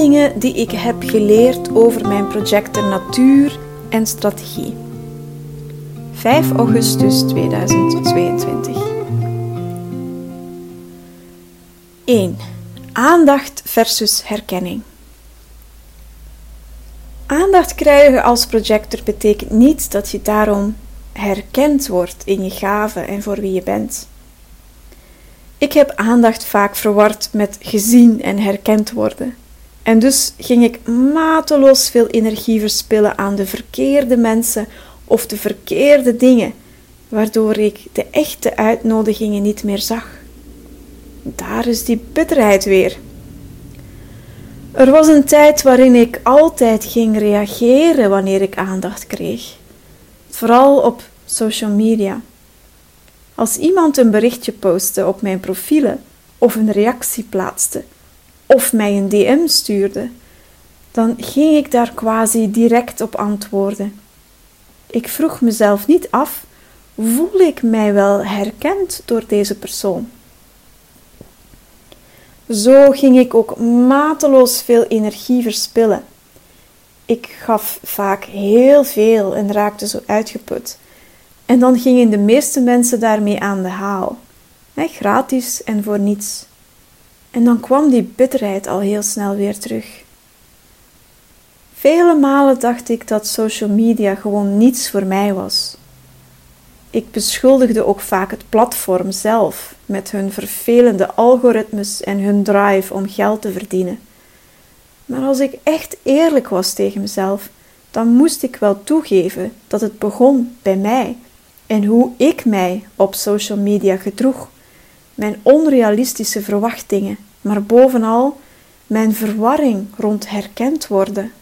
dingen die ik heb geleerd over mijn projecten natuur en strategie. 5 augustus 2022. 1. Aandacht versus herkenning. Aandacht krijgen als projector betekent niet dat je daarom herkend wordt in je gaven en voor wie je bent. Ik heb aandacht vaak verward met gezien en herkend worden. En dus ging ik mateloos veel energie verspillen aan de verkeerde mensen of de verkeerde dingen, waardoor ik de echte uitnodigingen niet meer zag. Daar is die bitterheid weer. Er was een tijd waarin ik altijd ging reageren wanneer ik aandacht kreeg, vooral op social media. Als iemand een berichtje postte op mijn profielen of een reactie plaatste of mij een DM stuurde, dan ging ik daar quasi direct op antwoorden. Ik vroeg mezelf niet af: voel ik mij wel herkend door deze persoon? Zo ging ik ook mateloos veel energie verspillen. Ik gaf vaak heel veel en raakte zo uitgeput. En dan gingen de meeste mensen daarmee aan de haal. gratis en voor niets. En dan kwam die bitterheid al heel snel weer terug. Vele malen dacht ik dat social media gewoon niets voor mij was. Ik beschuldigde ook vaak het platform zelf met hun vervelende algoritmes en hun drive om geld te verdienen. Maar als ik echt eerlijk was tegen mezelf, dan moest ik wel toegeven dat het begon bij mij en hoe ik mij op social media gedroeg, mijn onrealistische verwachtingen, maar bovenal mijn verwarring rond herkend worden.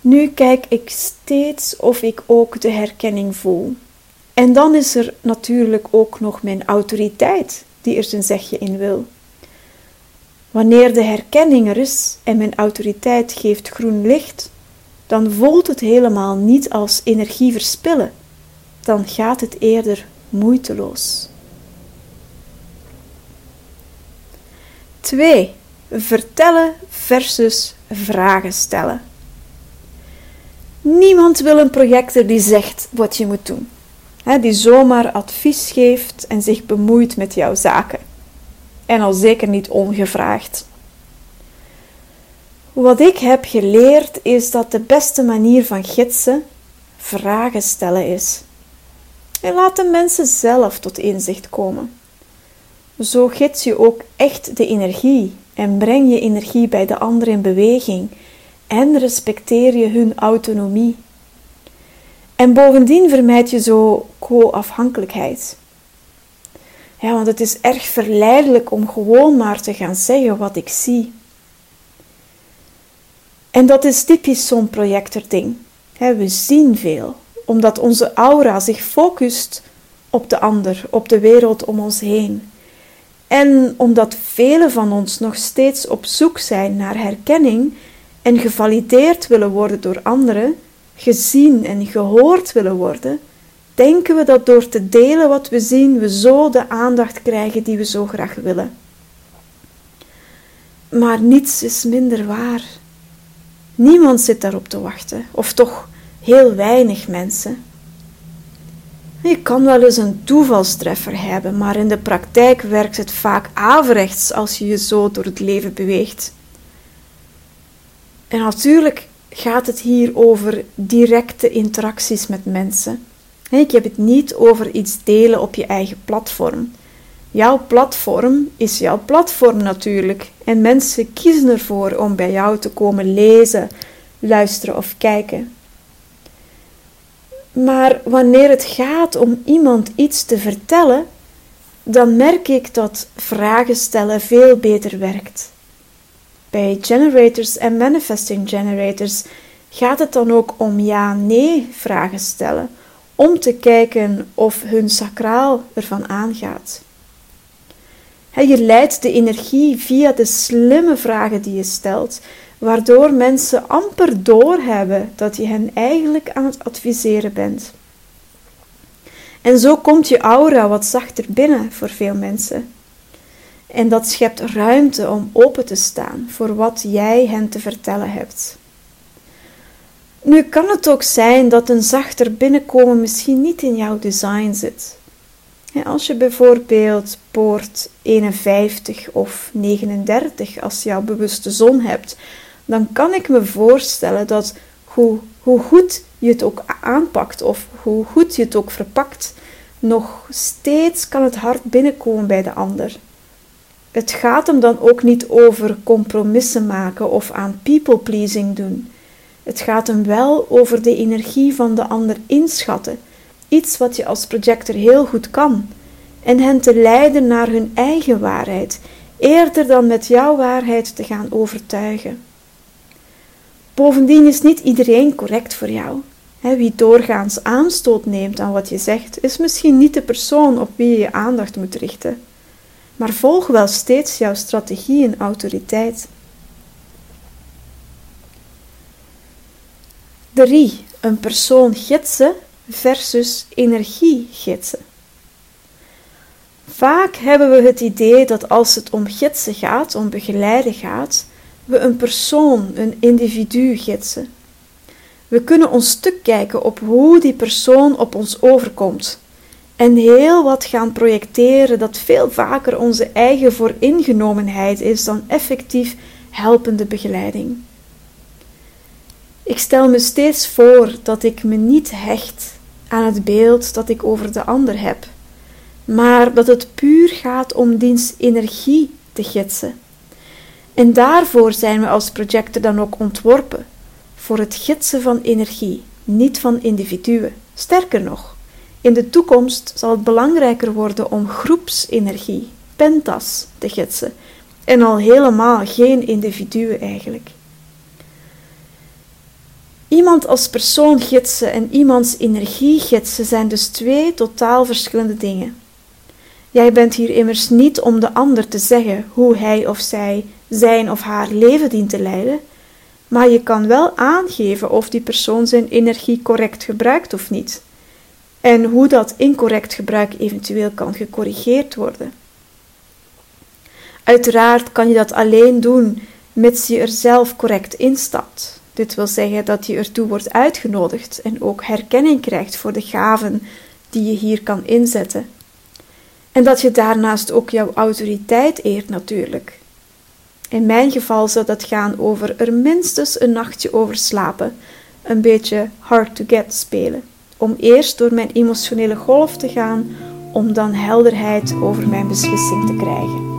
Nu kijk ik steeds of ik ook de herkenning voel. En dan is er natuurlijk ook nog mijn autoriteit die er zijn zegje in wil. Wanneer de herkenning er is en mijn autoriteit geeft groen licht, dan voelt het helemaal niet als energie verspillen. Dan gaat het eerder moeiteloos. 2. Vertellen versus vragen stellen. Niemand wil een projector die zegt wat je moet doen, die zomaar advies geeft en zich bemoeit met jouw zaken. En al zeker niet ongevraagd. Wat ik heb geleerd is dat de beste manier van gidsen vragen stellen is. En laat de mensen zelf tot inzicht komen. Zo gids je ook echt de energie en breng je energie bij de ander in beweging en respecteer je hun autonomie. En bovendien vermijd je zo co-afhankelijkheid. Ja, want het is erg verleidelijk om gewoon maar te gaan zeggen wat ik zie. En dat is typisch zo'n projectording. We zien veel, omdat onze aura zich focust op de ander, op de wereld om ons heen. En omdat velen van ons nog steeds op zoek zijn naar herkenning en gevalideerd willen worden door anderen, gezien en gehoord willen worden, denken we dat door te delen wat we zien, we zo de aandacht krijgen die we zo graag willen. Maar niets is minder waar. Niemand zit daarop te wachten, of toch heel weinig mensen. Je kan wel eens een toevalstreffer hebben, maar in de praktijk werkt het vaak averechts als je je zo door het leven beweegt. En natuurlijk gaat het hier over directe interacties met mensen. Ik heb het niet over iets delen op je eigen platform. Jouw platform is jouw platform natuurlijk. En mensen kiezen ervoor om bij jou te komen lezen, luisteren of kijken. Maar wanneer het gaat om iemand iets te vertellen, dan merk ik dat vragen stellen veel beter werkt. Bij generators en manifesting generators gaat het dan ook om ja-nee vragen stellen, om te kijken of hun sacraal ervan aangaat. Je leidt de energie via de slimme vragen die je stelt, waardoor mensen amper doorhebben dat je hen eigenlijk aan het adviseren bent. En zo komt je aura wat zachter binnen voor veel mensen. En dat schept ruimte om open te staan voor wat jij hen te vertellen hebt. Nu kan het ook zijn dat een zachter binnenkomen misschien niet in jouw design zit. Als je bijvoorbeeld poort 51 of 39 als jouw bewuste zon hebt, dan kan ik me voorstellen dat hoe, hoe goed je het ook aanpakt of hoe goed je het ook verpakt, nog steeds kan het hard binnenkomen bij de ander. Het gaat hem dan ook niet over compromissen maken of aan people pleasing doen. Het gaat hem wel over de energie van de ander inschatten, iets wat je als projector heel goed kan, en hen te leiden naar hun eigen waarheid, eerder dan met jouw waarheid te gaan overtuigen. Bovendien is niet iedereen correct voor jou. wie doorgaans aanstoot neemt aan wat je zegt, is misschien niet de persoon op wie je je aandacht moet richten. Maar volg wel steeds jouw strategie en autoriteit. 3. Een persoon gidsen versus energie gidsen. Vaak hebben we het idee dat als het om gidsen gaat, om begeleiden gaat, we een persoon, een individu gidsen. We kunnen ons stuk kijken op hoe die persoon op ons overkomt en heel wat gaan projecteren dat veel vaker onze eigen vooringenomenheid is dan effectief helpende begeleiding. Ik stel me steeds voor dat ik me niet hecht aan het beeld dat ik over de ander heb, maar dat het puur gaat om diens energie te gidsen. En daarvoor zijn we als projector dan ook ontworpen, voor het gidsen van energie, niet van individuen. Sterker nog, in de toekomst zal het belangrijker worden om groepsenergie, pentas, te gidsen, en al helemaal geen individuen eigenlijk. Iemand als persoon gidsen en iemands energie gidsen zijn dus twee totaal verschillende dingen. Jij bent hier immers niet om de ander te zeggen hoe hij of zij zijn of haar leven dient te leiden, maar je kan wel aangeven of die persoon zijn energie correct gebruikt of niet, en hoe dat incorrect gebruik eventueel kan gecorrigeerd worden. Uiteraard kan je dat alleen doen mits je er zelf correct instapt. Dit wil zeggen dat je ertoe wordt uitgenodigd en ook herkenning krijgt voor de gaven die je hier kan inzetten. En dat je daarnaast ook jouw autoriteit eert natuurlijk. In mijn geval zou dat gaan over er minstens een nachtje over slapen, een beetje hard to get spelen, om eerst door mijn emotionele golf te gaan, om dan helderheid over mijn beslissing te krijgen.